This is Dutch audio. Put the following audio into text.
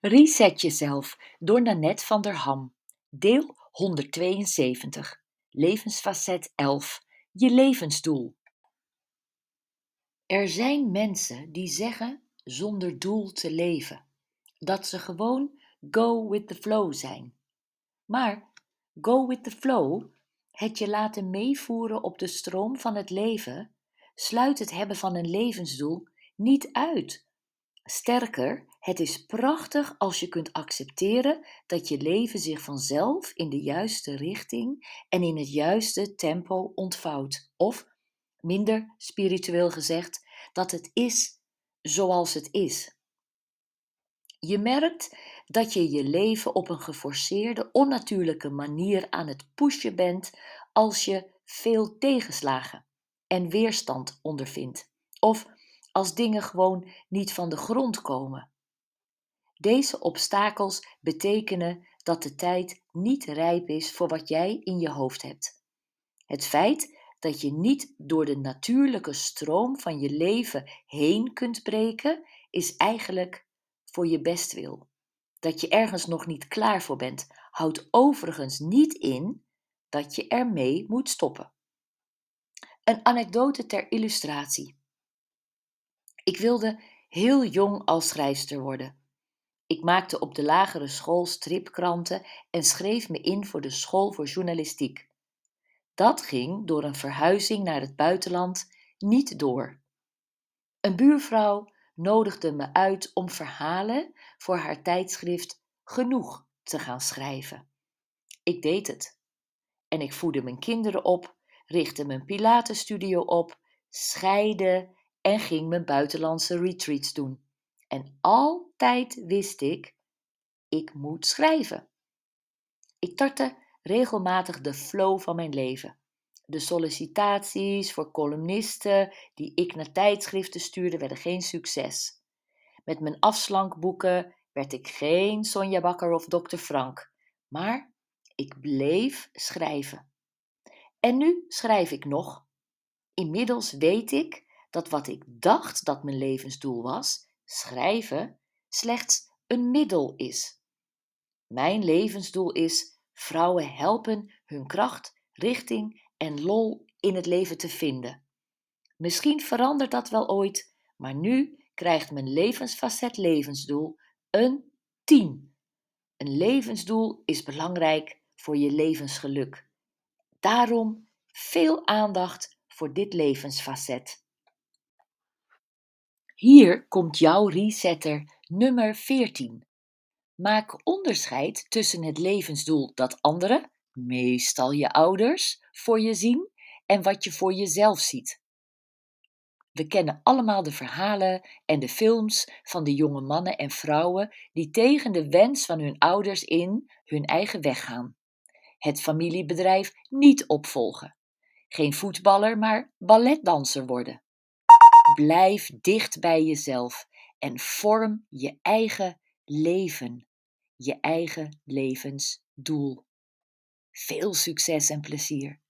Reset jezelf door Nanette van der Ham. Deel 172. Levensfacet 11. Je levensdoel. Er zijn mensen die zeggen zonder doel te leven. Dat ze gewoon go with the flow zijn. Maar go with the flow, het je laten meevoeren op de stroom van het leven, sluit het hebben van een levensdoel niet uit. Sterker, het is prachtig als je kunt accepteren dat je leven zich vanzelf in de juiste richting en in het juiste tempo ontvouwt. Of, minder spiritueel gezegd, dat het is zoals het is. Je merkt dat je je leven op een geforceerde, onnatuurlijke manier aan het pushen bent als je veel tegenslagen en weerstand ondervindt. Of als dingen gewoon niet van de grond komen. Deze obstakels betekenen dat de tijd niet rijp is voor wat jij in je hoofd hebt. Het feit dat je niet door de natuurlijke stroom van je leven heen kunt breken, is eigenlijk voor je bestwil. Dat je ergens nog niet klaar voor bent, houdt overigens niet in dat je ermee moet stoppen. Een anekdote ter illustratie. Ik wilde heel jong als schrijfster worden. Ik maakte op de lagere school stripkranten en schreef me in voor de school voor journalistiek. Dat ging door een verhuizing naar het buitenland niet door. Een buurvrouw nodigde me uit om verhalen voor haar tijdschrift Genoeg te gaan schrijven. Ik deed het. En ik voedde mijn kinderen op, richtte mijn Pilatenstudio op, scheide en ging mijn buitenlandse retreats doen. En altijd wist ik, ik moet schrijven. Ik tartte regelmatig de flow van mijn leven. De sollicitaties voor columnisten die ik naar tijdschriften stuurde werden geen succes. Met mijn afslankboeken werd ik geen Sonja Bakker of Dr. Frank, maar ik bleef schrijven. En nu schrijf ik nog. Inmiddels weet ik dat wat ik dacht dat mijn levensdoel was, schrijven, slechts een middel is. Mijn levensdoel is vrouwen helpen hun kracht, richting en lol in het leven te vinden. Misschien verandert dat wel ooit, maar nu krijgt mijn levensfacet levensdoel een 10. Een levensdoel is belangrijk voor je levensgeluk. Daarom veel aandacht voor dit levensfacet. Hier komt jouw resetter nummer 14. Maak onderscheid tussen het levensdoel dat anderen, meestal je ouders, voor je zien en wat je voor jezelf ziet. We kennen allemaal de verhalen en de films van de jonge mannen en vrouwen die tegen de wens van hun ouders in hun eigen weg gaan. Het familiebedrijf niet opvolgen. Geen voetballer, maar balletdanser worden. Blijf dicht bij jezelf en vorm je eigen leven, je eigen levensdoel. Veel succes en plezier.